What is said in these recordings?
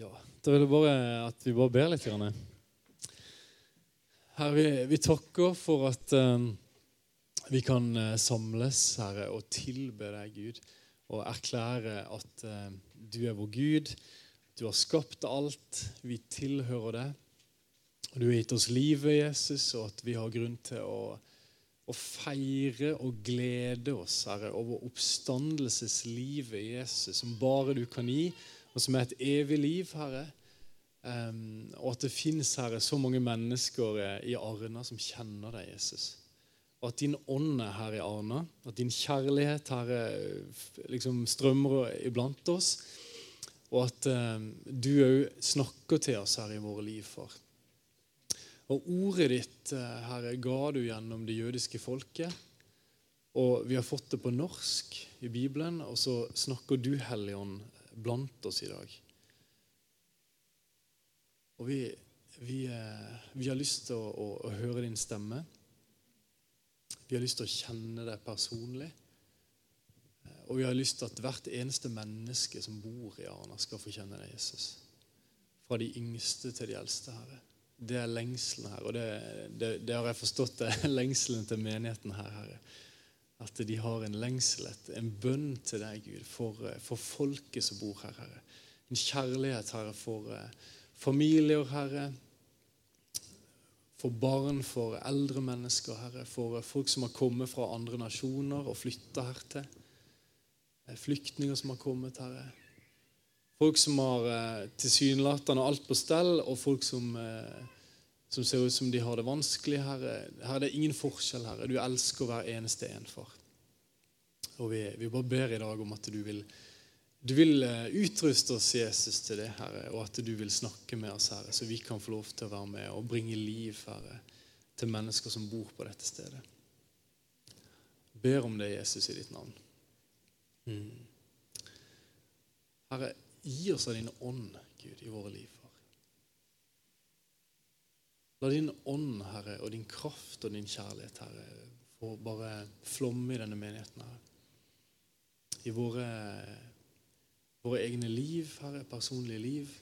Ja, Da vil jeg bare at vi bare ber litt. Grann. Herre, vi, vi takker for at eh, vi kan eh, samles, Herre, og tilbe deg, Gud, og erklære at uh, du er vår Gud. Du har skapt alt. Vi tilhører deg. Du har gitt oss livet, Jesus, og at vi har grunn til å, å feire og glede oss, Herre, over oppstandelseslivet Jesus, som bare du kan gi, og som er et evig liv, Herre. Um, og at det fins Herre, så mange mennesker eh, i Arna som kjenner deg, Jesus. Og at din ånd er her i Arna, at din kjærlighet Herre, liksom strømmer iblant oss. Og at um, du òg snakker til oss her i våre liv, far. Og ordet ditt, eh, Herre, ga du gjennom det jødiske folket. Og vi har fått det på norsk i Bibelen, og så snakker du, Hellige Ånd, blant oss i dag. Og vi, vi, eh, vi har lyst til å, å, å høre din stemme. Vi har lyst til å kjenne deg personlig. Eh, Og vi har lyst til at hvert eneste menneske som bor i Arna, skal få kjenne deg, Jesus. Fra de yngste til de eldste, Herre. Det er lengselen her, og det, det, det har jeg forstått. Det er lengselen til menigheten her, Herre. At de har en lengsel, en bønn til deg, Gud, for, eh, for folket som bor her, Herre. En kjærlighet, Herre, for eh, familier, Herre. For barn, for eldre mennesker, Herre. For eh, folk som har kommet fra andre nasjoner og flytta hertil. Flyktninger som har kommet, Herre. Folk som har tilsynelatende alt på stell, og folk som, eh, som ser ut som de har det vanskelig. Herre. Herre, det er ingen forskjell, Herre. Du elsker hver eneste en, far. Og vi, vi bare ber i dag om at du vil, du vil eh, utruste oss, Jesus, til det, Herre, og at du vil snakke med oss, Herre, så vi kan få lov til å være med og bringe liv, Herre, til mennesker som bor på dette stedet. Ber om det, Jesus, i ditt navn. Mm. Herre, gi oss av din ånd, Gud, i våre liv. La din ånd, Herre, og din kraft og din kjærlighet, Herre, få bare flomme i denne menigheten, Herre. I våre, våre egne liv, Herre, personlige liv.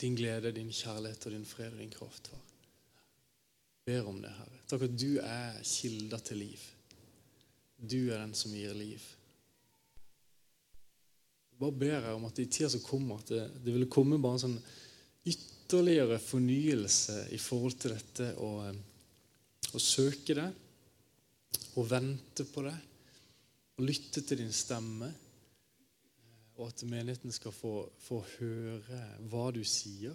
Din glede, din kjærlighet og din fred og din kraft, far. Ber om det, Herre. Takk at du er kilder til liv. Du er den som gir liv. Bare ber jeg om at i tida som kommer, at det, det ville komme bare en sånn ytterligere fornyelse i forhold til dette å, å søke det, og vente på det, og lytte til din stemme. Og at menigheten skal få, få høre hva du sier,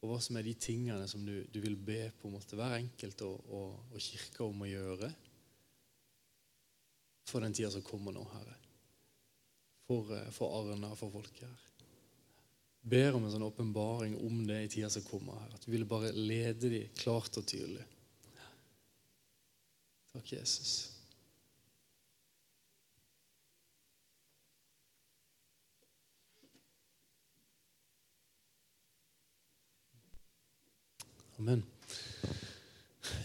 og hva som er de tingene som du, du vil be på en måte hver enkelt og, og, og kirka om å gjøre for den tida som kommer nå, Herre for, eh, for Arna for folket her. Ber om en sånn åpenbaring om det i tida som kommer. her. At du ville bare lede dem klart og tydelig. Takk, Jesus. Amen.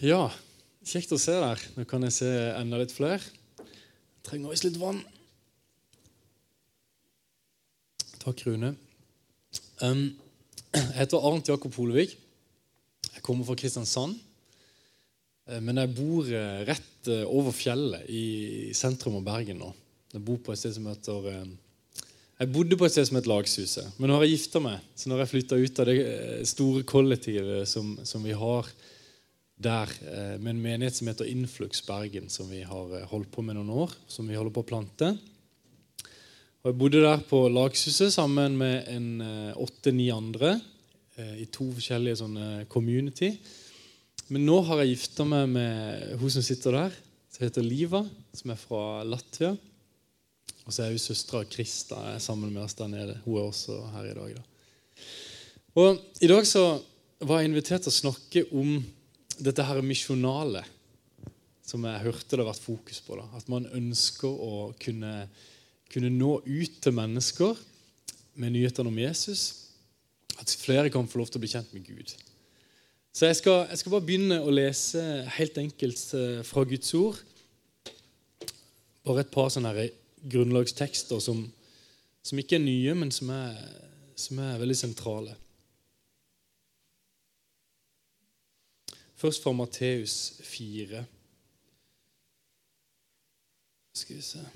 Ja, kjekt å se der. Nå kan jeg se enda litt flere. Jeg trenger også litt vann. Takk, Rune. Jeg heter Arnt Jakob Holevik. Jeg kommer fra Kristiansand. Eh, Men jeg bor eh, rett eh, over fjellet i sentrum av Bergen nå. Jeg bor på et sted som heter Jeg bodde på et sted som het Lagshuset. Men nå har jeg gifta meg, så nå har jeg flytta ut av det store kollektivet som, som vi har der, med en menighet som heter Influx Bergen, som vi har holdt på med noen år. Som vi holder på å plante. Og Jeg bodde der på Lagshuset sammen med en eh, åtte-ni andre eh, i to forskjellige sånne community. Men nå har jeg gifta meg med hun som sitter der, som heter Liva, som er fra Latvia. Og så er hun søstera Krista sammen med oss der nede. Hun er også her i dag. da. Og I dag så var jeg invitert til å snakke om dette her misjonale som jeg hørte det har vært fokus på. da. At man ønsker å kunne kunne nå ut til mennesker med nyhetene om Jesus. At flere kan få lov til å bli kjent med Gud. Så jeg skal, jeg skal bare begynne å lese helt enkelt eh, fra Guds ord. Bare et par sånne her grunnlagstekster som, som ikke er nye, men som er, som er veldig sentrale. Først fra Matteus 4. Skal vi se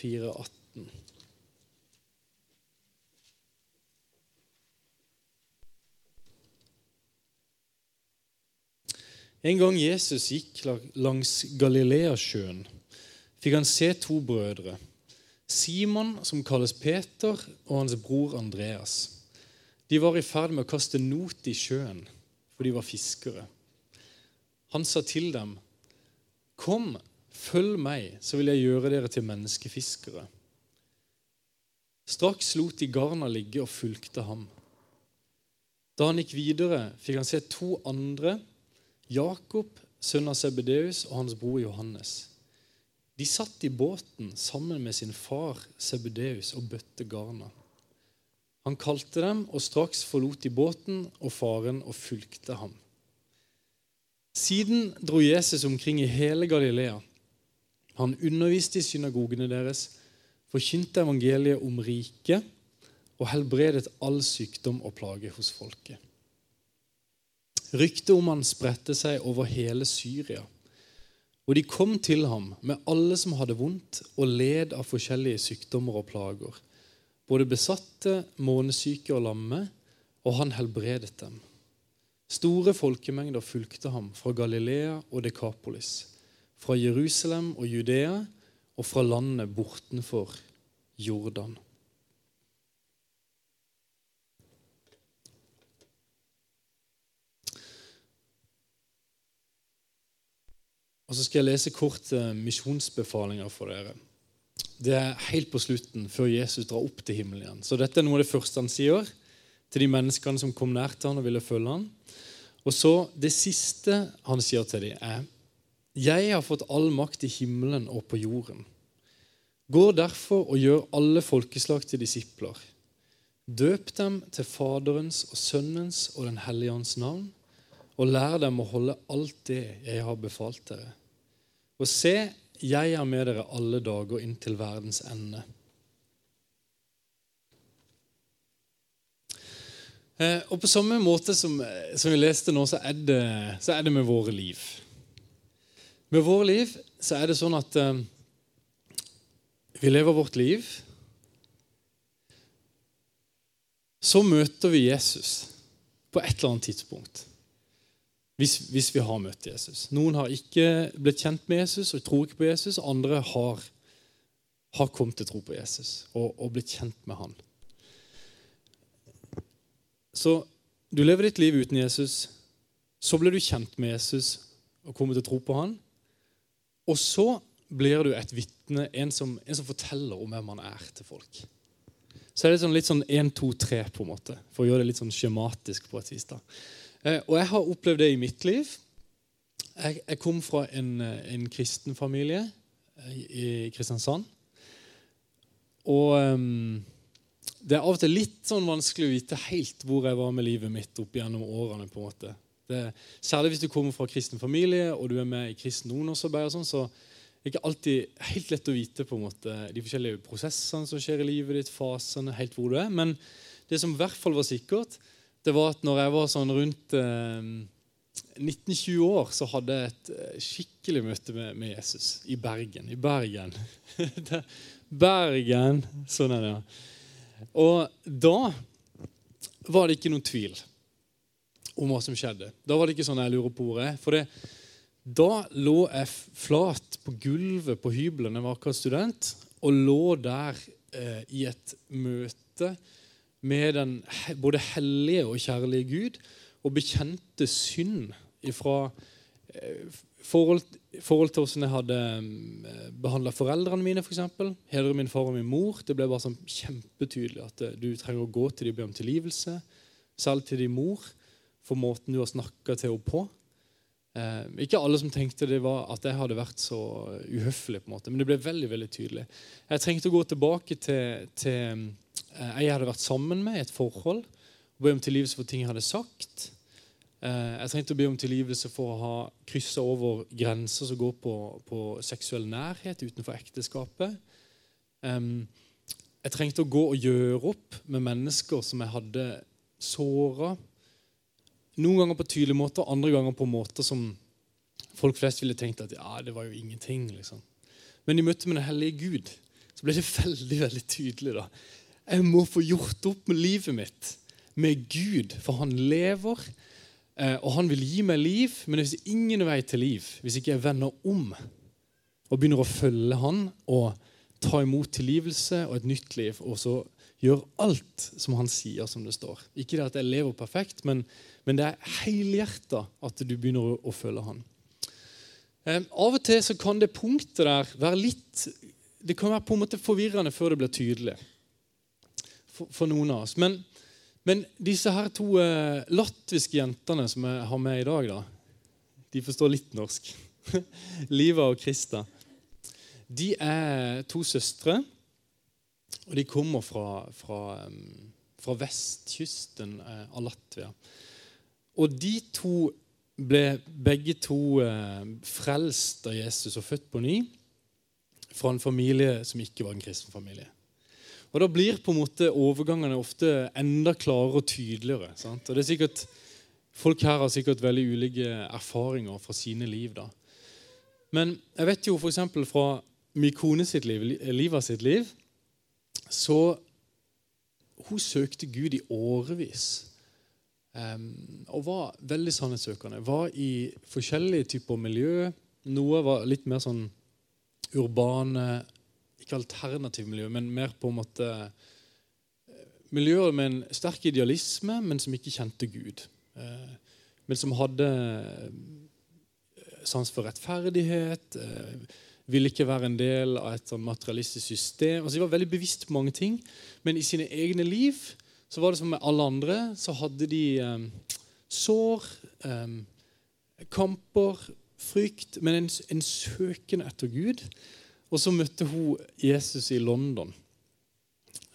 Fire, atten. En gang Jesus gikk langs Galileasjøen, fikk han se to brødre. Simon, som kalles Peter, og hans bror Andreas. De var i ferd med å kaste not i sjøen, for de var fiskere. Han sa til dem, 'Kom, følg meg, så vil jeg gjøre dere til menneskefiskere.' Straks lot de garna ligge og fulgte ham. Da han gikk videre, fikk han se to andre Jakob, sønn av Sebedeus, og hans bror Johannes. De satt i båten sammen med sin far Sebedeus og bøtte garna. Han kalte dem, og straks forlot de båten og faren og fulgte ham. Siden dro Jesus omkring i hele Galilea. Han underviste i synagogene deres, forkynte evangeliet om riket og helbredet all sykdom og plage hos folket. Ryktet om han spredte seg over hele Syria. Og de kom til ham med alle som hadde vondt og led av forskjellige sykdommer og plager. Både besatte, månesyke og lamme, og han helbredet dem. Store folkemengder fulgte ham fra Galilea og Dekapolis, fra Jerusalem og Judea og fra landet bortenfor Jordan. Og Så skal jeg lese kort misjonsbefalinger for dere. Det er helt på slutten, før Jesus drar opp til himmelen igjen. Så dette er noe av det første han sier til de menneskene som kom nær til han og ville følge han. Og så Det siste han sier til dem, er Jeg har fått all makt i himmelen og på jorden. Gå derfor og gjør alle folkeslag til disipler. Døp dem til Faderens og Sønnens og Den hellige ånds navn, og lær dem å holde alt det jeg har befalt dere. Og se, jeg er med dere alle dager inn til verdens ende. Eh, og på samme måte som, som vi leste nå, så er, det, så er, det, med våre liv. Med våre liv så er det sånn at eh, vi lever vårt liv. Så møter vi Jesus på et eller annet tidspunkt. Hvis, hvis, vi har møtt Jesus. Noen har ikke blitt kjent med Jesus og tror ikke på Jesus. Andre har, har kommet til tro på Jesus og, og, blitt kjent med han. Så du lever ditt liv uten Jesus. Så blir du kjent med Jesus og kommer til å tro på han. Og så blir du et vitne, en, en, som forteller om hvem man er til folk. Så er det sånn, litt sånn 1, 2, 3, på en måte, for å gjøre det litt sånn skjematisk. på et vis da. Eh, og jeg har opplevd det i mitt liv. Jeg, jeg kom fra en, eh, en kristen familie eh, i Kristiansand. Og um, det er av og til litt sånn vanskelig å vite helt hvor jeg var med livet mitt opp gjennom årene. på en måte. Det, særlig hvis du kommer fra kristen familie og du er med i kristen ungdomsarbeid, og sånn, så er det ikke alltid helt lett å vite på en måte de forskjellige prosessene som skjer i livet ditt, fasene, helt hvor du er. Men det som i hvert fall var sikkert, det var at når jeg var sånn rundt eh, 19-20 år, så hadde jeg et eh, skikkelig møte med, med, Jesus i Bergen. I Bergen. Bergen. Sånn er det, ja. Og da var det ikke noen tvil om hva som skjedde. Da var det ikke sånn jeg lurer på er. For det, da lå jeg flat på gulvet på hybelen jeg var akkurat student, og lå der eh, i et møte med den både hellige og kjærlige Gud og bekjente synd fra eh, forhold, forhold til hvordan jeg hadde eh, behandla foreldrene mine. Eksempel. Hedre min far og min mor. Det ble bare sånn kjempetydelig at eh, du trenger å gå til dem og be om tilgivelse. Selv til din mor for måten du har snakka til henne på. Eh, ikke alle som tenkte det var at jeg hadde vært så uhøflig, på en måte, men det ble veldig veldig tydelig. Jeg trengte å gå tilbake til, til Eh, jeg hadde vært sammen med i et forhold og be om tilgivelse for ting jeg hadde sagt. Eh, jeg trengte å be om tilgivelse for å ha kryssa over grenser som går på, på seksuell nærhet utenfor ekteskapet. Jeg trengte å gå og gjøre opp med mennesker som jeg hadde såra. Noen ganger på tydelige måter, andre ganger på måter som folk flest ville tenkt at ja, det var jo ingenting. liksom. Men i møte med den hellige Gud så ble det veldig veldig tydelig. da. Jeg må få gjort opp med livet mitt med Gud, for han lever. Eh, og han vil gi meg liv, men det er ingen vei til liv hvis ikke jeg vender om og begynner å følge han og ta imot tilgivelse og et nytt liv. Og så gjør alt som han sier, som det står. Ikke det at jeg lever perfekt, men, men det er helhjerta at du begynner å, å følge han. Eh, av og til så kan det punktet der være litt Det kan være på en måte forvirrende før det blir tydelig for, for noen av oss. Men, men disse her to eh, latviske jentene som jeg har med i dag, da, de forstår litt norsk. Liva og Krista. De er to søstre, og de kommer fra, fra, fra vestkysten eh, av Latvia. Og de to ble begge to eh, frelst av Jesus og født på ny fra en familie som ikke var en kristen familie. Og Da blir på en måte overgangene ofte enda klarere og tydeligere. Sant? Og det er sikkert, Folk her har sikkert veldig ulike erfaringer fra sine liv. da. Men jeg vet jo f.eks. fra min kone sitt liv, Liva sitt liv, så hun søkte Gud i årevis. Um, og var veldig sannhetssøkende. Var i forskjellige typer miljø. Noe var litt mer sånn urbane Ikke alternativ miljø, men mer på en måte eh, Miljøer med en sterk idealisme, men som ikke kjente Gud. Uh, men som hadde eh, sans for rettferdighet. Uh, ville ikke være en del av et sånn materialistisk system. Altså, de var veldig bevisst på mange ting, men i sine egne liv så var det som med alle andre. Så hadde de eh, sår, eh, kamper, frykt, men en, en søken etter Gud. Og så møtte hun Jesus i London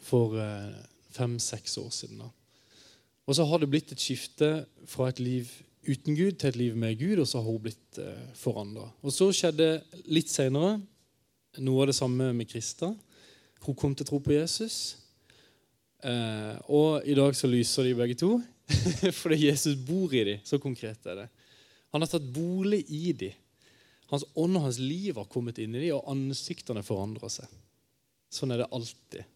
for eh, fem-seks år siden. da. Og så har det blitt et skifte fra et liv uten Gud til et liv med Gud, og så har hun blitt eh, forandra. Så skjedde litt seinere noe av det samme med Krista. Hun kom til å tro på Jesus. Eh, og i dag så lyser de begge to, fordi Jesus bor i dem. Så konkret er det. Han har tatt bolig i dem. Hans ånd og hans liv har kommet inn i dem, og ansiktene forandrer seg. Sånn er det alltid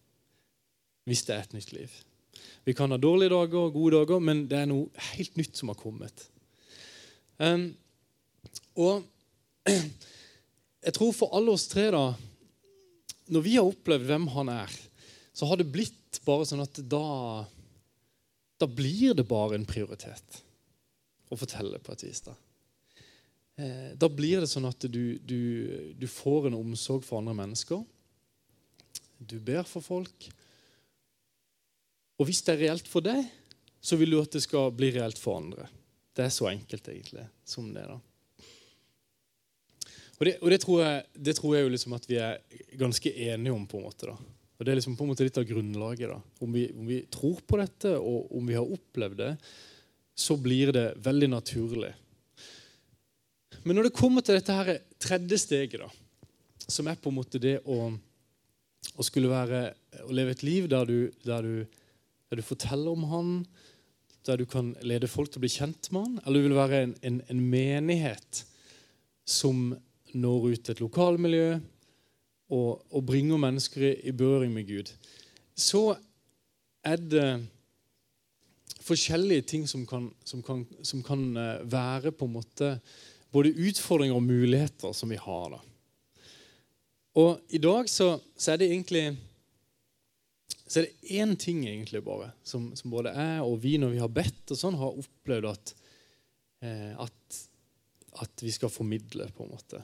hvis det er et nytt liv. Vi kan ha dårlige dager og gode dager, men det er noe helt nytt som har kommet. Um, og jeg tror for alle oss tre, da Når vi har opplevd hvem han er, så har det blitt bare sånn at da Da blir det bare en prioritet å fortelle på et vis. Da eh, Da blir det sånn at du, du, du får en omsorg for andre mennesker. Du ber for folk. Og hvis det er reelt for deg, så vil du at det skal bli reelt for andre. Det er så enkelt egentlig som det. da. Og det, og det, tror, jeg, det tror jeg jo liksom at vi er ganske enige om. på en måte da. Og Det er liksom på en måte litt av grunnlaget. da. Om vi, om vi tror på dette, og om vi har opplevd det, så blir det veldig naturlig. Men når det kommer til dette her tredje steget, da, som er på en måte det å, å skulle være, å leve et liv der du, der du, der du forteller om Han, der du kan lede folk til å bli kjent med han, eller du vil være en, en, en menighet som når ut til et lokalmiljø og, og bringer mennesker i, i berøring med Gud, så er det forskjellige ting som kan, som kan, som kan eh, være på en måte både utfordringer og muligheter som vi har. da. Og i dag så, så er det egentlig så er det én ting egentlig bare som, som, både jeg og vi når vi har bedt, og sånn, har opplevd at, eh, at, at, vi skal formidle, på en måte.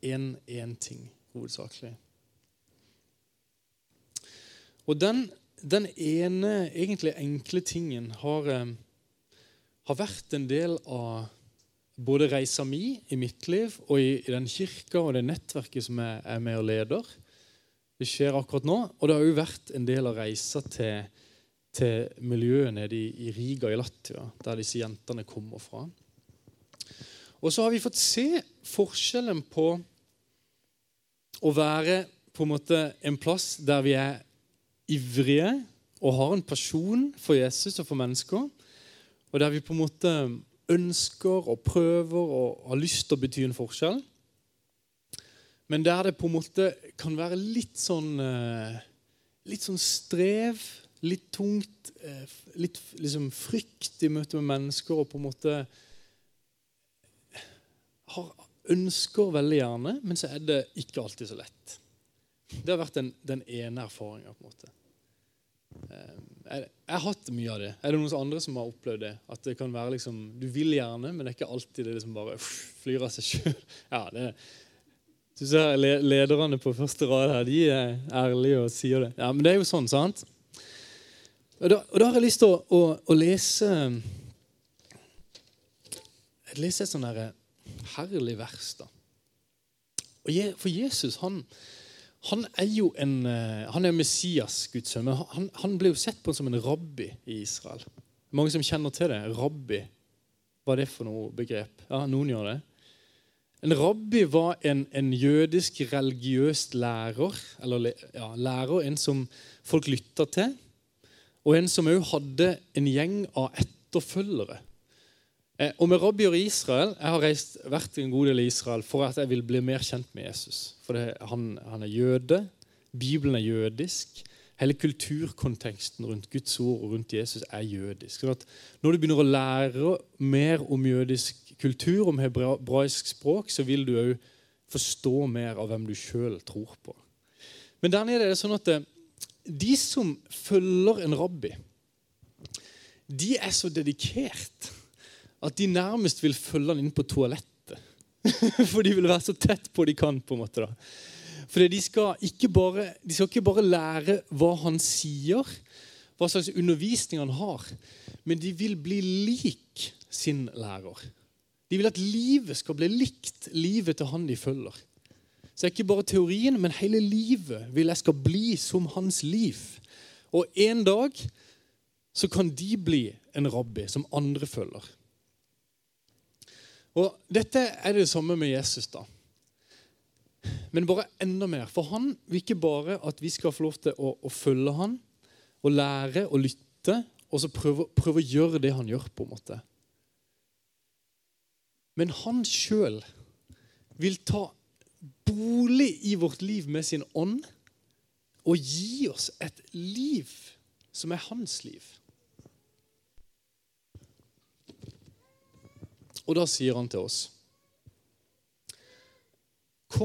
Én ting, hovedsakelig. Og den, den ene egentlig enkle tingen har, eh, har, vært en del av både reisa mi i mitt liv og i, i den kirka og det nettverket som jeg er med og leder. Det skjer akkurat nå. Og det har jo vært en del av reisa til, til miljøet nede i, Riga i Latvia, der disse jentene kommer fra. Og så har vi fått se forskjellen på å være på en måte en plass der vi er ivrige og har en pasjon for Jesus og for mennesker, og der vi på en måte ønsker og prøver og har lyst til å bety en forskjell. Men der det på en måte kan være litt sånn eh, Litt sånn strev, litt tungt, eh, litt liksom frykt i møte med mennesker og på en måte har, ønsker veldig gjerne, men så er det ikke alltid så lett. Det har vært den, den ene erfaringa. Eh, jeg, jeg har hatt mye av det. Er det noen andre som har opplevd det? At det kan være liksom, Du vil gjerne, men det er ikke alltid det liksom bare flyr av seg sjøl. Ja, det, du ser Lederne på første rad her, de er ærlige og sier det. Ja, Men det er jo sånn, sant? Og da, og da har jeg lyst til å, å, å lese Jeg leser et sånn herlig vers. da. For Jesus, han, han er jo en, eh, han er Messias, Guds sønn. Men han, han, ble jo sett på som en rabbi i Israel. Mange som kjenner til det. Rabbi. Hva er det for noe begrep? Ja, Noen gjør det. En rabbi var en, en jødisk religiøst lærer. Eller ja, lærer, en som folk lytta til. Og en som òg hadde en gjeng av etterfølgere. Eh, og med rabbier i Israel Jeg har reist, vært en god del i Israel for at jeg vil bli mer kjent med Jesus. For det, han, han, er jøde. Bibelen er jødisk. Hele kulturkonteksten rundt Guds ord og rundt Jesus er jødisk. Sånn når du begynner å lære mer om jødisk kultur, om hebraisk språk, så vil du òg forstå mer av hvem du sjøl tror på. Men der nede er det sånn at eh, de som følger en rabbi, de er så dedikert at de nærmest vil følge han inn på toalettet. For de vil være så tett på de kan. på en måte da. For de skal, ikke bare, de skal ikke bare lære hva han sier, hva slags undervisning han har, men de vil bli lik sin lærer. De vil at livet skal bli likt livet til han de følger. Så det er ikke bare teorien, men hele livet vil jeg skal bli som hans liv. Og en dag så kan de bli en rabbi som andre følger. Og Dette er det samme med Jesus. da. Men bare enda mer. For han vil ikke bare at vi skal få lov til å, å følge han, og lære og lytte, og så prøve, prøve, å gjøre det han gjør. på en måte. Men han sjøl vil ta bolig i vårt liv med sin ånd og gi oss et liv som er hans liv. Og da sier han til oss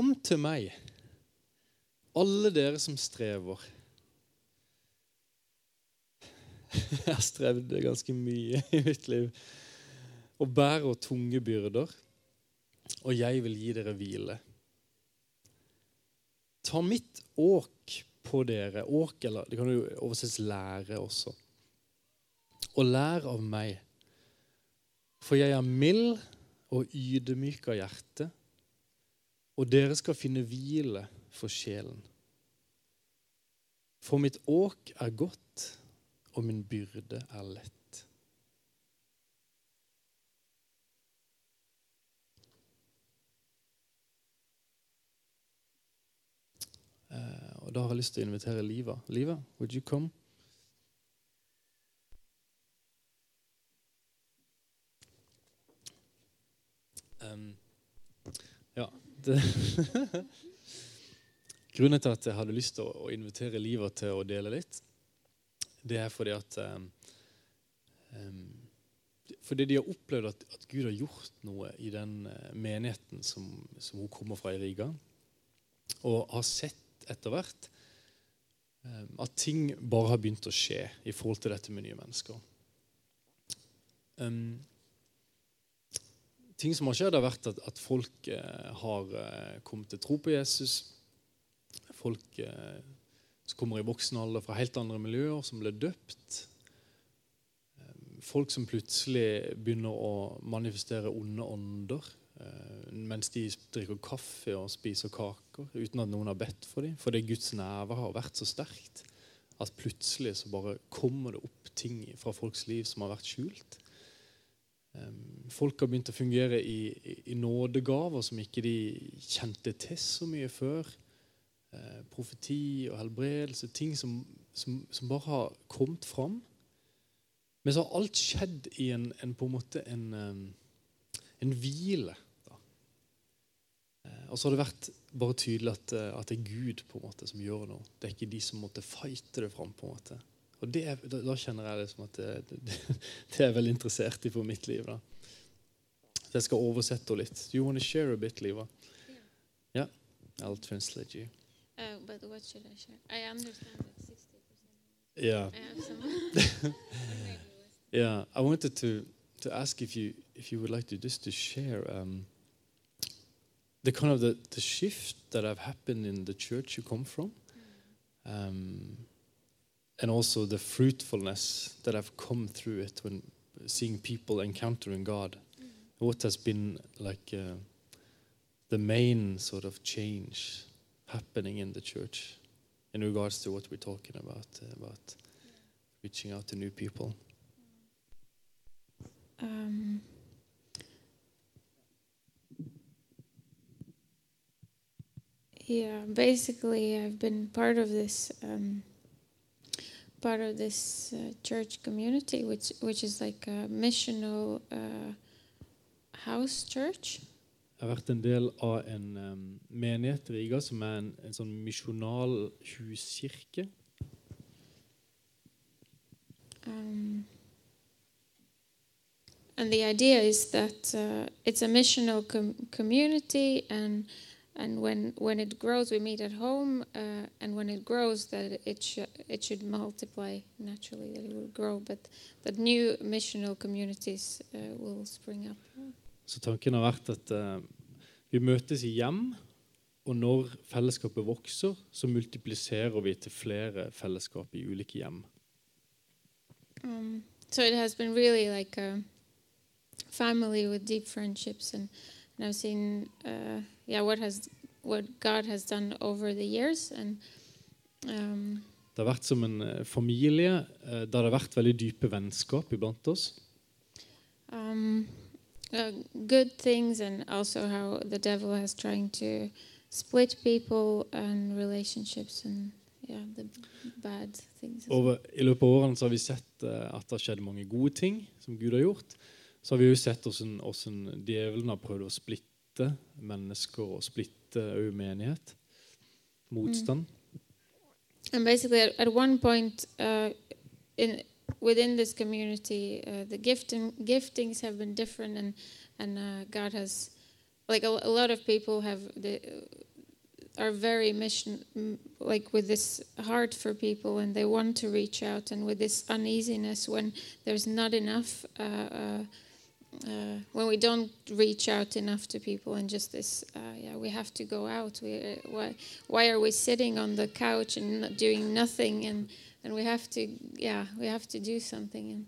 Kom til meg, alle dere som strever. Jeg har strevd ganske mye i mitt liv og bærer tunge byrder, og jeg vil gi dere hvile. Ta mitt åk på dere. Åk, eller det kan jo oversettes lære også. Og lær av meg for jeg er mild og ydmyk av hjerte, og dere skal finne hvile for sjelen. For mitt åk er godt, og min byrde er lett. Eh, og Da har jeg lyst til å invitere Liva. Liva, would you come? Um, ja. Det, Grunnen til at jeg hadde lyst til å, invitere Liva til å dele litt, det er fordi at um, Fordi de har opplevd at, at, Gud har gjort noe i den menigheten som, som, hun kommer fra i Riga. Og har sett etter hvert um, at ting bare har begynt å skje i forhold til dette med nye mennesker. Um, ting som har skjedd, har vært at, at folk eh, har eh, kommet til tro på Jesus. Folk eh, som kommer i voksen alder fra helt andre miljøer, som ble døpt. Eh, folk som plutselig begynner å manifestere onde ånder eh, mens de drikker kaffe og spiser kaker uten at noen har bedt for dem. Fordi Guds nærvær har vært så sterkt at plutselig så bare kommer det opp ting fra folks liv som har vært skjult. Folk har begynt å fungere i, i, nådegaver som ikke de kjente til så mye før. Eh, profeti og helbredelse, ting som, som, som, bare har kommet fram. Men så har alt skjedd i en, en på en måte en, en hvile. Eh, og så har det vært bare tydelig at, uh, at, det er Gud på en måte som gjør noe. Det er ikke de som måtte fighte det fram. på en måte. Og det, da, da, kjenner jeg det som at det, det, det, er veldig interessert i for mitt liv. da. Så jeg skal oversette litt. Do you want to share a bit, Liva? Yeah. yeah. I'll translate you. Uh, but what should I share? I understand that 60%. Yeah. I yeah. I wanted to to ask if you if you would like to just to share um, the kind of the, the shift that have happened in the church you come from. Um, and also the fruitfulness that have come through it when seeing people encountering God. Mm. What has been like uh, the main sort of change happening in the church in regards to what we're talking about uh, about yeah. reaching out to new people? Um. Yeah, basically, I've been part of this um, part of this uh, church community, which which is like a missional uh, house church. Jeg har vært en del av en um, menighet i Riga som er en, en sånn misjonal huskirke. Um, and the idea is that uh, it's a missional com community and and when when it grows we meet at home uh, and when it grows that it should it should multiply naturally that it will grow. But that new missional communities uh, will spring up. Så tanken har vært at uh, vi møtes i hjem og når fellesskapet vokser så multipliserer vi til flere fellesskap i ulike hjem. Um, so it has been really like a family with deep friendships and and I've seen uh, yeah what has what God has done over the years and um, Det har vært som en eh, familie uh, der det har vært veldig dype vennskap iblant oss. Um, uh, good things and also how the devil has trying to split people and relationships and yeah, the bad things. Over, I løpet av årene så har vi sett uh, at det har skjedd mange gode ting som Gud har gjort så har vi jo sett hvordan djevelen har prøvd å splitte mennesker og splitte. Motstand. Mm. And basically, at, one point uh, in within this community, uh, the gifting giftings have been different, and and uh, God has, like a, a, lot of people have the are very mission like with this heart for people and they want to reach out and with this uneasiness when there's not enough uh, uh, uh, when we don't reach out enough to people and just this uh, yeah we have to go out we, uh, why, why are we sitting on the couch and doing nothing and, and we have to yeah we have to do something and,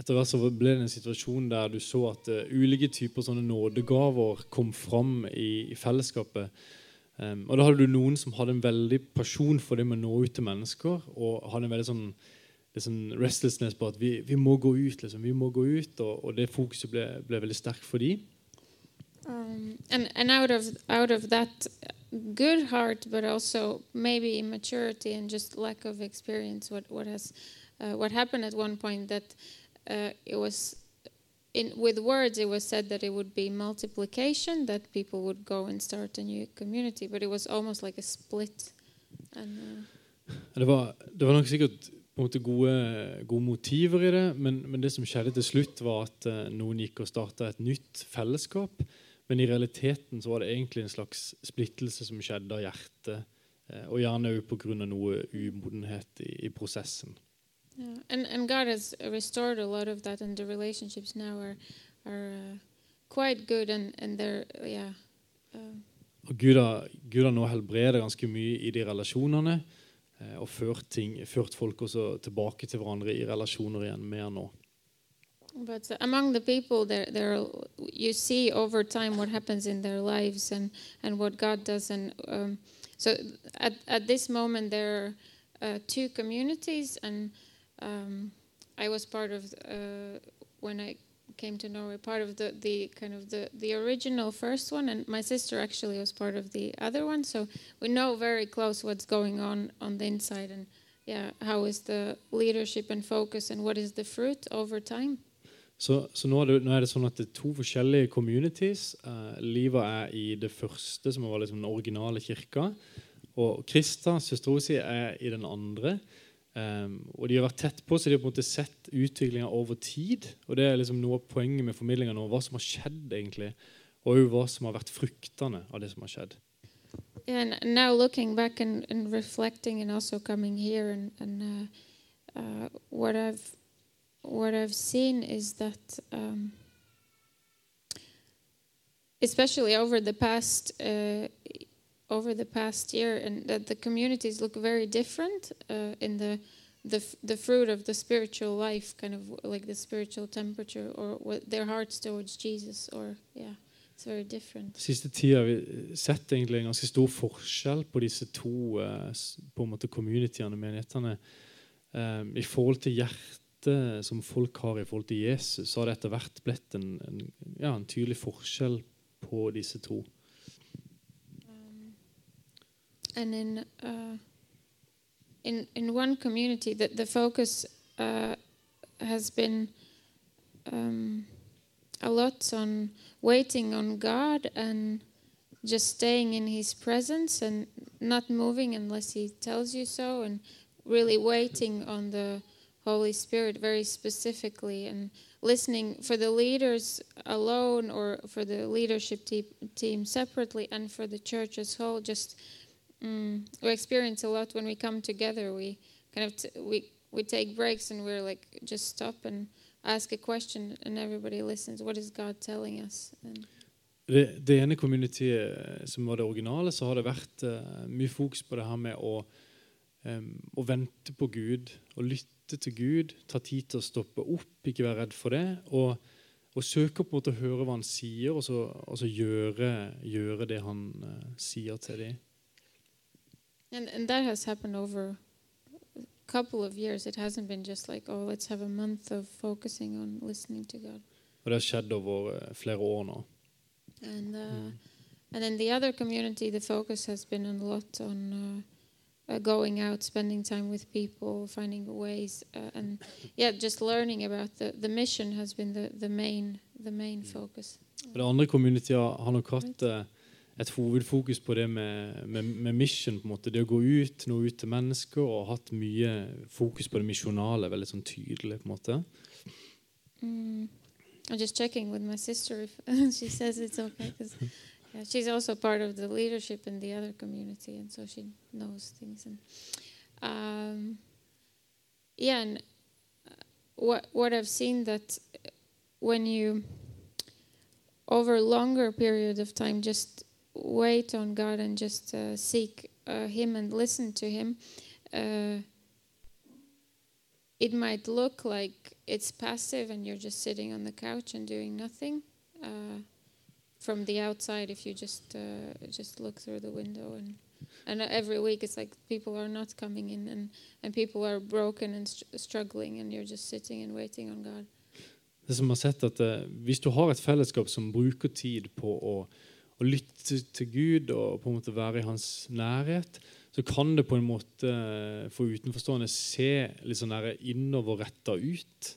Etter hvert så ble det en situasjon der du så at uh, ulike typer sånne nådegaver kom fram i, i fellesskapet. Um, og da hadde du noen som hadde en veldig pasjon for det med å nå ut til mennesker. og hadde en veldig sånn liksom restlessness på at vi, vi må gå ut. Liksom. Vi må gå ut, og, og det fokuset ble, ble veldig sterkt for dem. Um, and and out of out of that good heart, but also maybe immaturity and just lack of experience. What what has uh, what happened at one point that uh, it was in with words it was said that it would be multiplication that people would go and start a new community, but it was almost like a split. And, uh, det var det var nok sikkert måte gode, gode motiver i det, men, men, det som skjedde til slutt, var at uh, noen gikk og starta et nytt fellesskap. Men i realiteten så var det egentlig en slags splittelse som skjedde av hjertet. Uh, og gjerne òg pga. noe umodenhet i, i prosessen. Yeah. And, and God has restored a lot of that, and the relationships now are, are uh, quite good, and, and they're, yeah. Uh, Gud har, Gud har nå helbredet ganske mye i de relasjonene. Eh, og ført, ting, ført folk også tilbake til hverandre i relasjoner igjen mer nå. But among the people, there, there, you see over time what happens in their lives and, and what God does. And um, so, at, at this moment, there are uh, two communities, and um, I was part of uh, when I came to Norway, part of the, the kind of the, the original first one, and my sister actually was part of the other one. So we know very close what's going on on the inside, and yeah, how is the leadership and focus, and what is the fruit over time. Så, så nå, er det, nå er det sånn at det er to forskjellige communities. Uh, Liva er i det første, som var liksom den originale kirka. Og Krista, søstera si, er i den andre. Um, og de har vært tett på, så de har på en måte sett utviklinga over tid. Og det er liksom noe av poenget med formidlinga nå, hva som har skjedd, egentlig. Og hva som har vært fruktene av det som har skjedd. And now looking back and, and reflecting, and also coming here, and, and uh, uh, what I've what seen is that, um, especially over the past uh, over the past year, and that the communities look very different uh, in the the the fruit of the spiritual life, kind of like the spiritual temperature, or what their hearts towards Jesus, or yeah, it's very different. Siste tida har vi sett egentlig en ganske stor forskjell på disse to uh, på en måte communityene, menighetene. Um, I forhold til hjertet som folk har i forhold til Jesus, så har det etter hvert blitt en, en, ja, en tydelig forskjell på disse to. And in uh, in in one community, that the focus uh, has been um, a lot on waiting on God and just staying in His presence and not moving unless He tells you so, and really waiting on the Holy Spirit very specifically and listening for the leaders alone or for the leadership te- team separately and for the church as whole just mm, we experience a lot when we come together. We kind of we we take breaks and we're like just stop and ask a question and everybody listens. What is god telling us? And Det, det ene communityet eh, som var det originale, så har det vært uh, mye fokus på det her med å, um, å vente på Gud, å lytte til Gud, ta tid til å stoppe opp, ikke være redd for det, og, og søke på en å høre hva han sier, og så, og så gjøre, gjøre det han uh, sier til dem. And and that has happened over a couple of years. It hasn't been just like oh let's have a month of focusing on listening to god. Og det har skjedd over eh, flere år nå. and uh, and in the other community the focus has been a lot on uh, uh, going out spending time with people finding ways uh, and yeah just learning about the, the mission has been the, the main the main focus. Og det andre communityet har nok hatt eh, et hovedfokus på det med, med, med mission. på en måte, Det å gå ut, nå ut til mennesker, og hatt mye fokus på det misjonale. veldig sånn tydelig på en måte. mm. i'm just checking with my sister if she says it's okay yeah, she's also part of the leadership in the other community and so she knows things and um, yeah and uh, what what i've seen that when you over a longer period of time just wait on god and just uh, seek uh, him and listen to him uh, it might look like it's passive and you're just sitting on the couch and doing nothing uh, from the outside if you just uh, just look through the window and and every week it's like people are not coming in and and people are broken and str- struggling and you're just sitting and waiting on God. Det som har sett at eh, Hvis du har et fellesskap som bruker tid på å, å lytte til Gud og på en måte være i hans nærhet, så kan det på en måte for utenforstående se litt sånn innoverretta ut.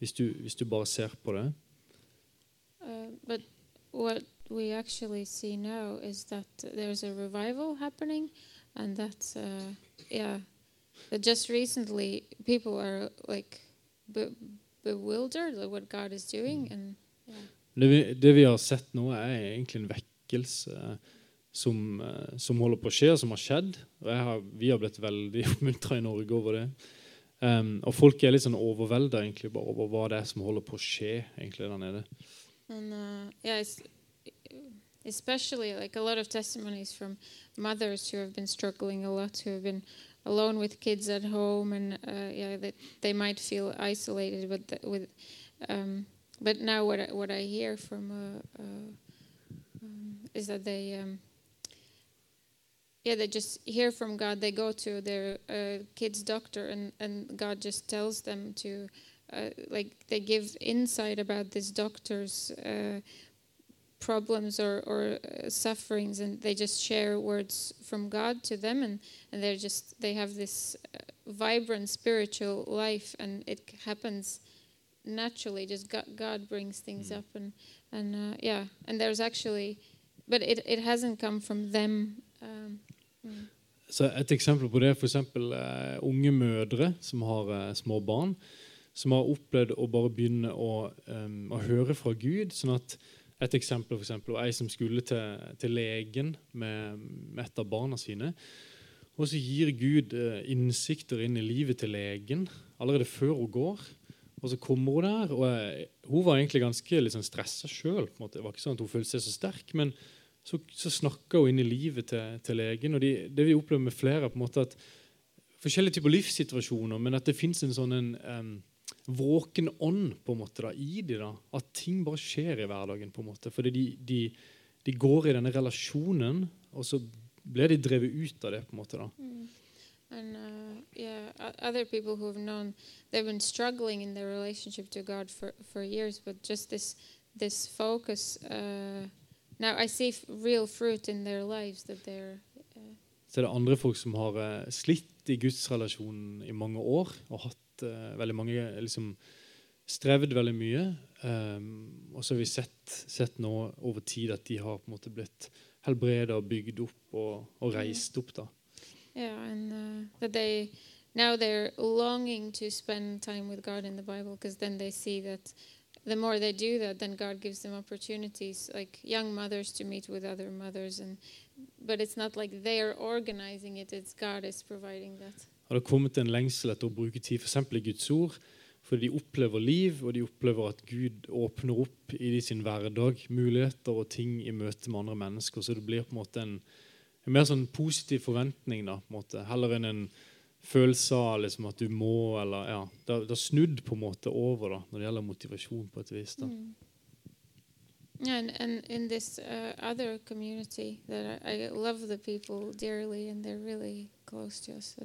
Hvis du, hvis du bare ser på det. uh, but what we actually see now is that there's a revival happening and that uh, yeah that just recently people are like be- bewildered at what God is doing and yeah Det vi, det vi har sett nå, er egentlig en vekkelse eh, som, eh, som holder på å skje, og som har skjedd. Og har, vi har blitt veldig oppmuntra i Norge over det. Um, og folk er litt sånn overvelda over hva det er som holder på å skje egentlig der nede. And uh, yeah, especially like a lot of testimonies from mothers who have been struggling a lot, who have been alone with kids at home, and uh, yeah, that they might feel isolated. But with, um, but now what I, what I hear from uh, uh, is that they um, yeah, they just hear from God. They go to their uh, kid's doctor, and, and God just tells them to, uh, like, they give insight about this doctor's uh, problems or, or uh, sufferings, and they just share words from God to them, and, and they're just, they have this uh, vibrant spiritual life, and it happens naturally. Just God, God brings things up, and, and uh, yeah, and there's actually, but it, it hasn't come from them. Um, mm. Så Et eksempel på det er f.eks. Uh, unge mødre som har uh, små barn, som har opplevd å bare begynne å, um, å høre fra Gud. sånn at Et eksempel for eksempel, var ei som skulle til, til legen med, med et av barna sine. Og så gir Gud uh, innsikter inn i livet til legen allerede før hun går. Og så kommer hun der, og uh, hun var egentlig ganske liksom, stressa sjøl. Det var ikke sånn at hun følte seg så sterk, men så, så snakker hun inn i livet til, til legen. Og de, det vi opplever med flere, er på en måte at forskjellige typer livssituasjoner, men at det fins en sånn en, em, våken ånd på en måte da, i de da, At ting bare skjer i hverdagen. på en måte, Fordi de, de, de går i denne relasjonen, og så blir de drevet ut av det. på en måte da. And uh, yeah, other people who have known they've been struggling in their relationship to God for, for years, but just this this focus. Uh, now I see real fruit in their lives that they're. Uh, Så er det andre folk som har uh, slitt i gudsrelasjonen i mange år og hatt uh, veldig mange liksom, Strevd veldig mye. Um, og så har vi sett, sett nå over tid at de har på en måte blitt helbreda og bygd opp og, og reist opp. da. yeah, and uh, that they now they're longing to spend time with God in the Bible because then they see that the more they do that, then God gives them opportunities, like young mothers to meet with other mothers, and but it's not like they're organizing it; it's God is providing that. Har det kommet en lengsel etter å bruke tid f.eks. i Guds ord? Fordi de opplever liv, og de opplever at Gud åpner opp i de sin hverdag muligheter og ting i møte med andre mennesker. Så det blir på en måte en, en mer sånn positiv forventning, da, på en måte, heller enn en følelse av liksom, at du må, eller ja, Det har- snudd på en måte over da, når det gjelder motivasjon, på et vis. da. Mm. Yeah, and, and in this uh, other community, that I, I love the people dearly, and they're really close to us.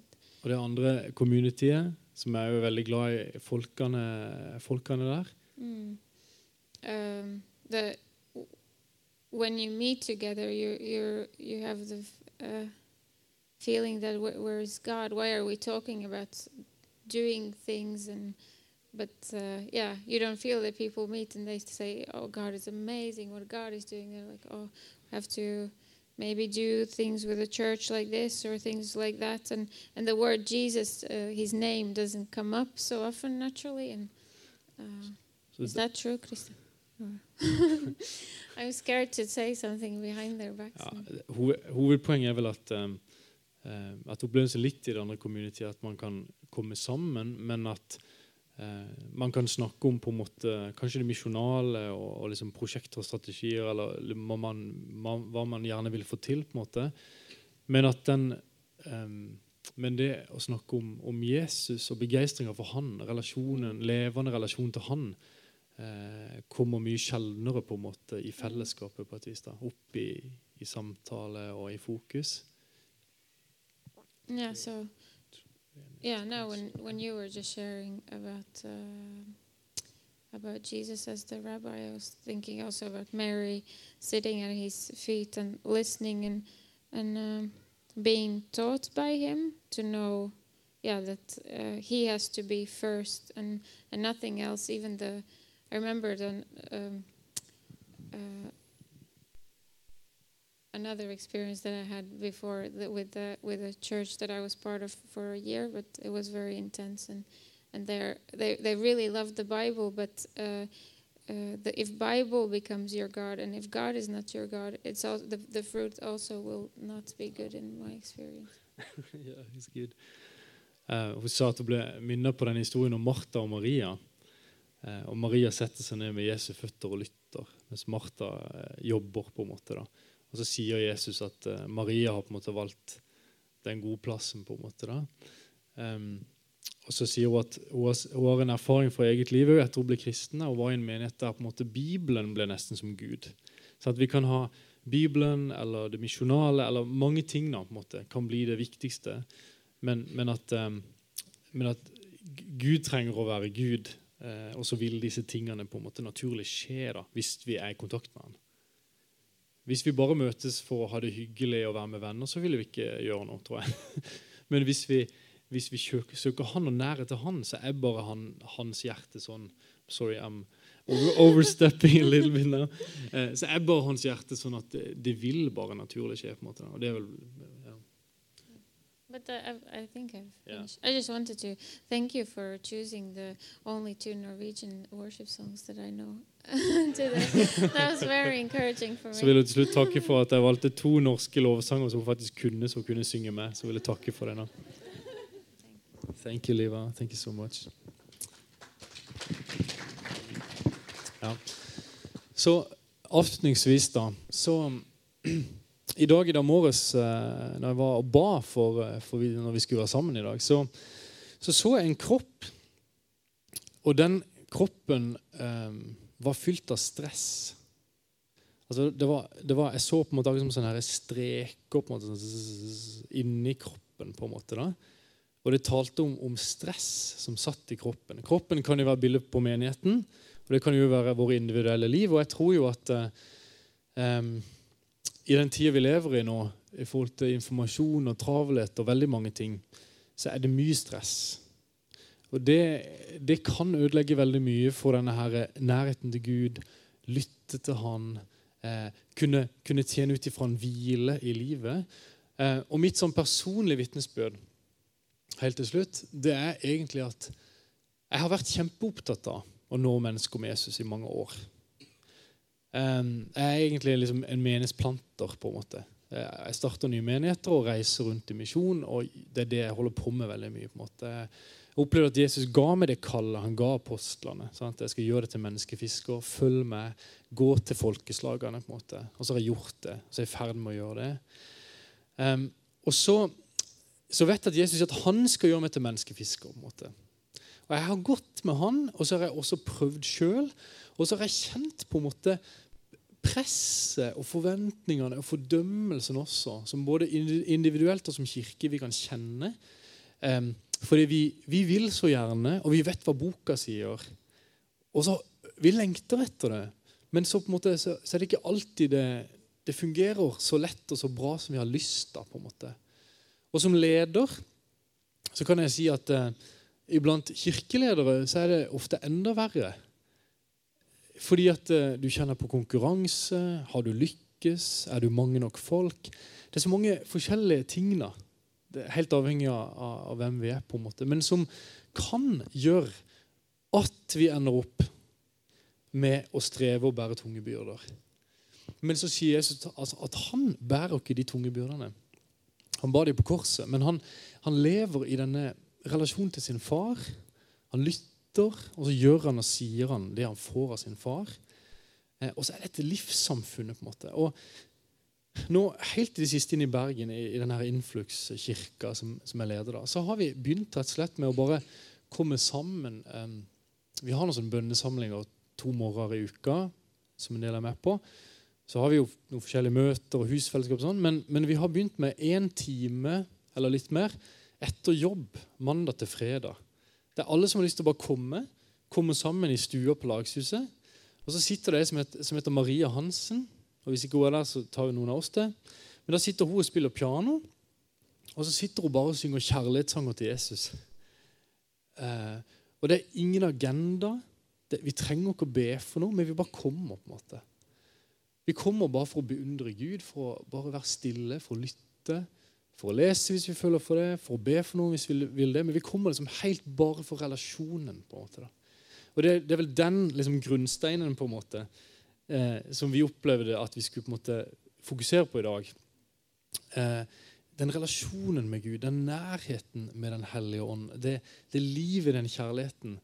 Og det andre communityet, som er jo veldig glad i folkene, folkene der. mm, um, the when you meet together, you you you have the uh, feeling that wh- where is God? Why are we talking about doing things and but uh, yeah, you don't feel that people meet and they say, "Oh, God is amazing! What God is doing." They're like, "Oh, I have to maybe do things with a church like this or things like that." And and the word Jesus, uh, His name doesn't come up so often naturally. And uh, Så is that true, Krista? I'm scared to say something behind their backs. Ja, hoved- hovedpoenget er vel at, um, eh, at opplevelsen litt i det andre community at man kan komme sammen, men at eh, man kan snakke om på en måte kanskje det misjonale og, og liksom prosjekter og strategier, eller man, ma- hva man gjerne vil få til, på en måte. Men at den eh, men det å snakke om, om Jesus og begeistringa for han, relasjonen, levende relasjon til han, eh, kommer mye sjeldnere på en måte i fellesskapet på et vis. da, Opp i, i samtale og i fokus. Yeah. So, yeah. No. when when you were just sharing about uh, about Jesus as the rabbi, I was thinking also about Mary sitting at his feet and listening and and um, being taught by him to know, yeah, that uh, he has to be first and and nothing else. Even the, I remember the. Um, uh, another experience that I had before with the with a church that I was part of for a year, but it was very intense and and they they they really loved the Bible, but. Uh, uh, the, if Bible becomes your God, and if God is not your God, it's also the, the fruit also will not be good in my experience. ja, it's good. Eh, hun sa at hun ble minnet på den historien om Martha og Maria. Eh, og Maria setter seg ned med Jesu føtter og lytter, mens Martha eh, jobber. på en måte da. Og Så sier Jesus at uh, Maria har på en måte valgt den gode plassen. på en måte da. Um, og så sier hun at hun har, en erfaring fra eget liv etter hun ble kristen. Hun var i en menighet der på en måte Bibelen ble nesten som Gud. Så at vi kan ha Bibelen eller det misjonale eller mange ting da, på en måte, kan bli det viktigste. Men, men, at, um, men at Gud trenger å være Gud, uh, og så vil disse tingene på en måte naturlig skje da, hvis vi er i kontakt med Han. Hvis vi bare møtes for å ha det hyggelig og være med venner, så ville vi ikke gjøre noe, tror jeg. Men hvis vi, hvis vi søker Han og nærhet til Han, så er bare han, hans hjerte sånn Sorry, I'm overstepping a little bit now. Eh, så er bare hans hjerte sånn at det, det, vil bare naturlig skje. på en måte. Og det er vel ja. But uh, I, I, think I've finished. Yeah. I just wanted to thank you for choosing the only two Norwegian worship songs that I know. Så vil jeg til slutt takke for at jeg valgte to norske lovsanger som hun faktisk kunne, så hun kunne synge med. Så vil jeg takke for det nå. Thank you, Liva. Thank you so much. Ja. Så avslutningsvis, da så I dag i dag morges eh, når jeg var og ba for, eh, for vi, når vi skulle være sammen i dag, så, så, så jeg en kropp. Og den kroppen eh, var fylt av stress. Altså, det var, det var, jeg så på en måte som sånne streker på en måte, inni kroppen. på en måte da. Og det talte om, om, stress som satt i kroppen. Kroppen kan jo være bilde på menigheten. Og det kan jo være våre individuelle liv. Og jeg tror jo at eh, i den tida vi lever i nå, i forhold til informasjon og travelhet og veldig mange ting, så er det mye stress. Og det, det kan ødelegge veldig mye for denne her nærheten til Gud, lytte til Han, eh, kunne, kunne, tjene ut ifra en hvile i livet. Eh, og mitt sånn personlige vitnesbyrd helt til slutt, det er egentlig at jeg har vært kjempeopptatt av å nå mennesker med Jesus i mange år. Jeg er egentlig liksom en menighetsplanter. på en måte. Jeg starter nye menigheter og reiser rundt i misjon. og Det er det jeg holder på med veldig mye. på en måte. Jeg opplevde at Jesus ga meg det kallet han ga apostlene. Sant? Jeg skal gjøre det til menneskefisker. Følg med. Gå til folkeslagene. på en måte. Og så har jeg gjort det. Og så er jeg i ferd med å gjøre det. Um, og så, så vet jeg at Jesus sier at han skal gjøre meg til menneskefisker. på en måte. Og Jeg har gått med han, og så har jeg også prøvd sjøl. Og så har jeg kjent på en måte presset og forventningene og fordømmelsen også, som både individuelt og som kirke vi kan kjenne. Um, fordi vi, vi, vil så gjerne, og vi vet hva boka sier. Og så Vi lengter etter det, men så, på en måte, så, så er det ikke alltid det, det, fungerer så lett og så bra som vi har lyst til. på en måte. Og som leder så kan jeg si at eh, iblant kirkeledere så er det ofte enda verre. Fordi at eh, du kjenner på konkurranse. Har du lykkes? Er du mange nok folk? Det er så mange forskjellige ting. da. Helt avhengig av, av, hvem vi er, på en måte. Men som kan gjøre at vi ender opp med å streve og bære tunge byrder. Men så sier Jesus altså, at han bærer ikke de tunge byrdene. Han bar dem på korset, men han, han lever i denne relasjonen til sin far. Han lytter, og så gjør han og sier han det han får av sin far. Eh, og så er dette livssamfunnet. på en måte. Og nå, Helt i det siste inn i Bergen, i, i denne Influx-kirka som, som jeg leder, da, så har vi begynt rett og slett med å bare komme sammen. Um, vi har noen sånne bønnesamlinger to morgener i uka som en del er med på. Så har vi jo noen forskjellige møter og husfellesskap, og sånn, men, men vi har begynt med én time eller litt mer etter jobb mandag til fredag. Det er alle som har lyst til å bare komme, komme sammen i stua på Lagshuset. Og så sitter det ei som, som, heter Maria Hansen. Og Hvis ikke hun er der, så tar jo noen av oss det. Men da sitter hun og spiller piano, og så sitter hun bare og synger kjærlighetssanger til Jesus. Eh, og det er ingen agenda. Det, vi trenger ikke å be for noe, men vi bare kommer. på en måte. Vi kommer bare for å beundre Gud, for å bare være stille, for å lytte for å lese hvis vi føler for det, for å be for noe hvis vi vil det. Men vi kommer liksom helt bare for relasjonen. på en måte da. Og Det, det er vel den liksom, grunnsteinen på en måte, eh, som vi opplevde at vi skulle på en måte fokusere på i dag. Eh, den relasjonen med Gud, den nærheten med Den hellige ånd, det, det livet, den kjærligheten.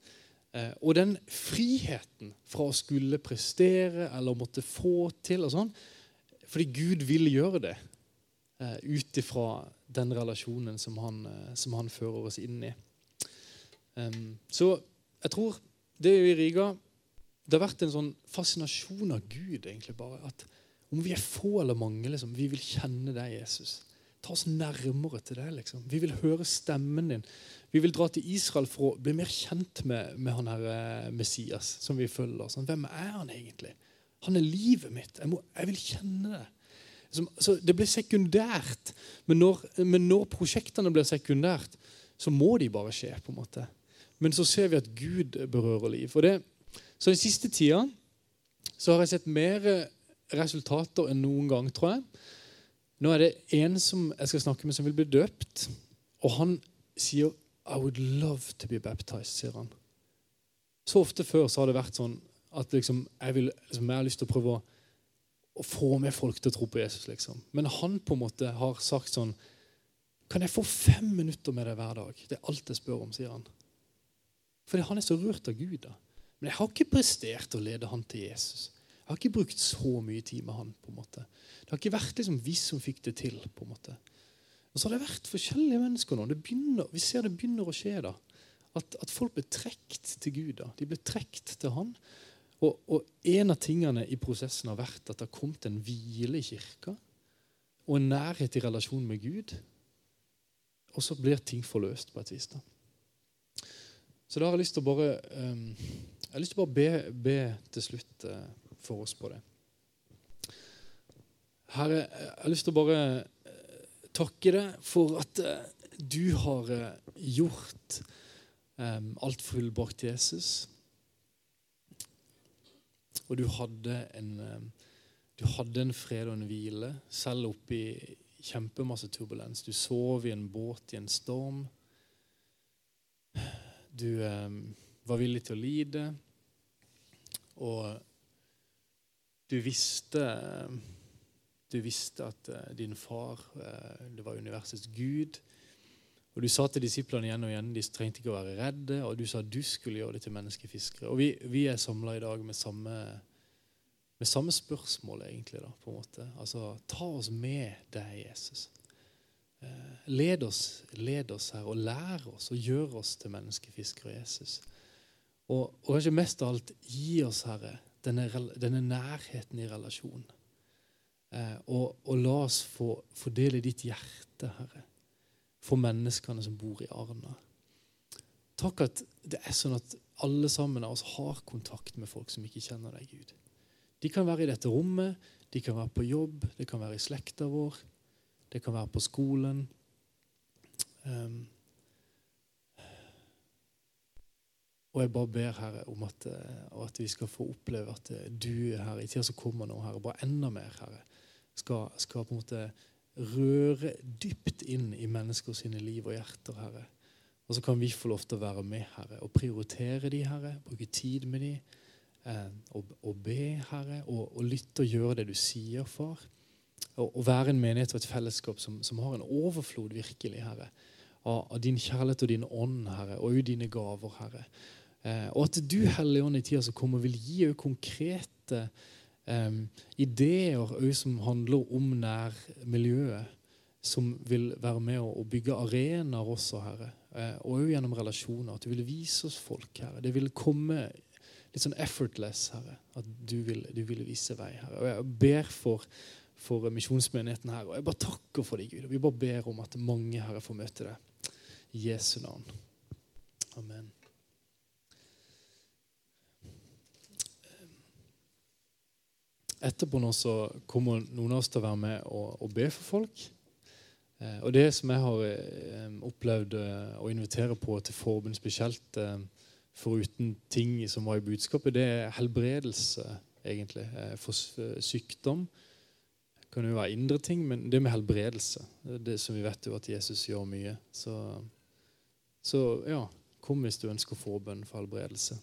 Eh, og den friheten fra å skulle prestere eller måtte få til. og sånn, Fordi Gud vil gjøre det eh, ut ifra den relasjonen som han, uh, som han, fører oss inn i. Um, så jeg tror det i Riga det har vært en sånn fascinasjon av Gud. egentlig bare, at Om vi er få eller mange, liksom, vi vil kjenne deg, Jesus. Ta oss nærmere til deg. liksom. Vi vil høre stemmen din. Vi vil dra til Israel for å bli mer kjent med, med han her eh, Messias som vi følger. Sånn, hvem er han egentlig? Han er livet mitt. Jeg, må, jeg vil kjenne det. Så, Det blir sekundært. Men når, men når prosjektene blir sekundært, så må de bare skje. på en måte. Men så ser vi at Gud berører liv. Og det, så den siste tida så har jeg sett mer resultater enn noen gang, tror jeg. Nå er det en som jeg skal snakke med, som vil bli døpt. Og han sier I would love to be baptized, sier han. Så ofte før så har det vært sånn at liksom, jeg, vil, liksom, jeg, har lyst til å prøve å, å, få med folk til å tro på Jesus. liksom. Men han på en måte har sagt sånn Kan jeg få fem minutter med deg hver dag? Det er alt jeg spør om, sier han. Fordi han er så rørt av Gud. da. Men jeg har ikke prestert å lede han til Jesus. Jeg har ikke brukt så mye tid med han. på en måte. Det har ikke vært liksom vi som fikk det til. på en måte. Og så har det vært forskjellige mennesker nå. Begynner, vi ser det begynner å skje. da. At, at folk blir trukket til Gud. da. De blir trukket til Han. Og, og, en av tingene i prosessen har vært at det har kommet en hvile i kirka. Og en nærhet i relasjon med Gud. Og så blir ting forløst på et vis. da. Så da har jeg lyst til å bare um, jeg har lyst til bare be, be til slutt uh, for oss på det. Herre, jeg har lyst til å bare uh, takke deg for at uh, du har gjort um, alt fullbrakt Jesus. Og du hadde en, du hadde en fred og en hvile, selv oppi kjempemasse turbulens. Du sov i en båt i en storm. Du eh, var villig til å lide. Og du visste Du visste at eh, din far eh, det var universets gud. Og Du sa til disiplene igjen og igjen de trengte ikke å være redde. Og du sa du skulle gjøre det til menneskefiskere. Og Vi, vi er samla i dag med samme, med samme spørsmål, egentlig. da, på en måte. Altså, Ta oss med deg, Jesus. Eh, led oss, led oss her, og lær oss og gjør oss til menneskefiskere Jesus. Og, og, kanskje mest av alt, gi oss, Herre, denne, denne nærheten i relasjonen. Eh, og, og, la oss få, fordele ditt hjerte, Herre, for menneskene som bor i Arna. Takk at det er sånn at alle sammen av oss har kontakt med folk som ikke kjenner deg, Gud. De kan være i dette rommet, de kan være på jobb, det kan være i slekta vår. Det kan være på skolen. Um, og jeg bare ber Herre om at, eh, at, vi skal få oppleve at eh, du her i tida som kommer nå, Herre, bare enda mer, Herre, skal, skal, på en måte røre dypt inn i mennesker sine liv og hjerter, Herre. Og så kan vi få lov til å være med, Herre, og prioritere de, Herre, bruke tid med de, eh, og, og, be, Herre, og, og lytte og gjøre det du sier, far å være en menighet og et fellesskap som, som har en overflod virkelig, Herre, av, av, din kjærlighet og din ånd, Herre, og også dine gaver, Herre. Eh, og at du, Hellige Ånd, i tida som kommer, vil gi òg konkrete eh, ideer som handler om nærmiljøet, som vil være med å, å bygge arenaer også, Herre. Eh, og òg gjennom relasjoner. At du vil vise oss folk, Herre. Det vil komme litt sånn effortless, Herre. At du vil, du vil vise vei, Herre. Og jeg ber for for misjonsmenigheten her. Og jeg bare takker for deg, Gud. Og vi bare ber om at mange her får møte deg. I Jesu navn. Amen. Etterpå nå så kommer noen av oss til å være med og, og be for folk. Eh, og det som jeg har eh, opplevd eh, å invitere på til forbund spesielt, eh, foruten ting som var i budskapet, det er helbredelse, egentlig, eh, for sykdom kan jo være indre ting, men det med helbredelse det som Vi vet jo at Jesus gjør mye. Så, så ja, kom hvis du ønsker forbønn for helbredelse.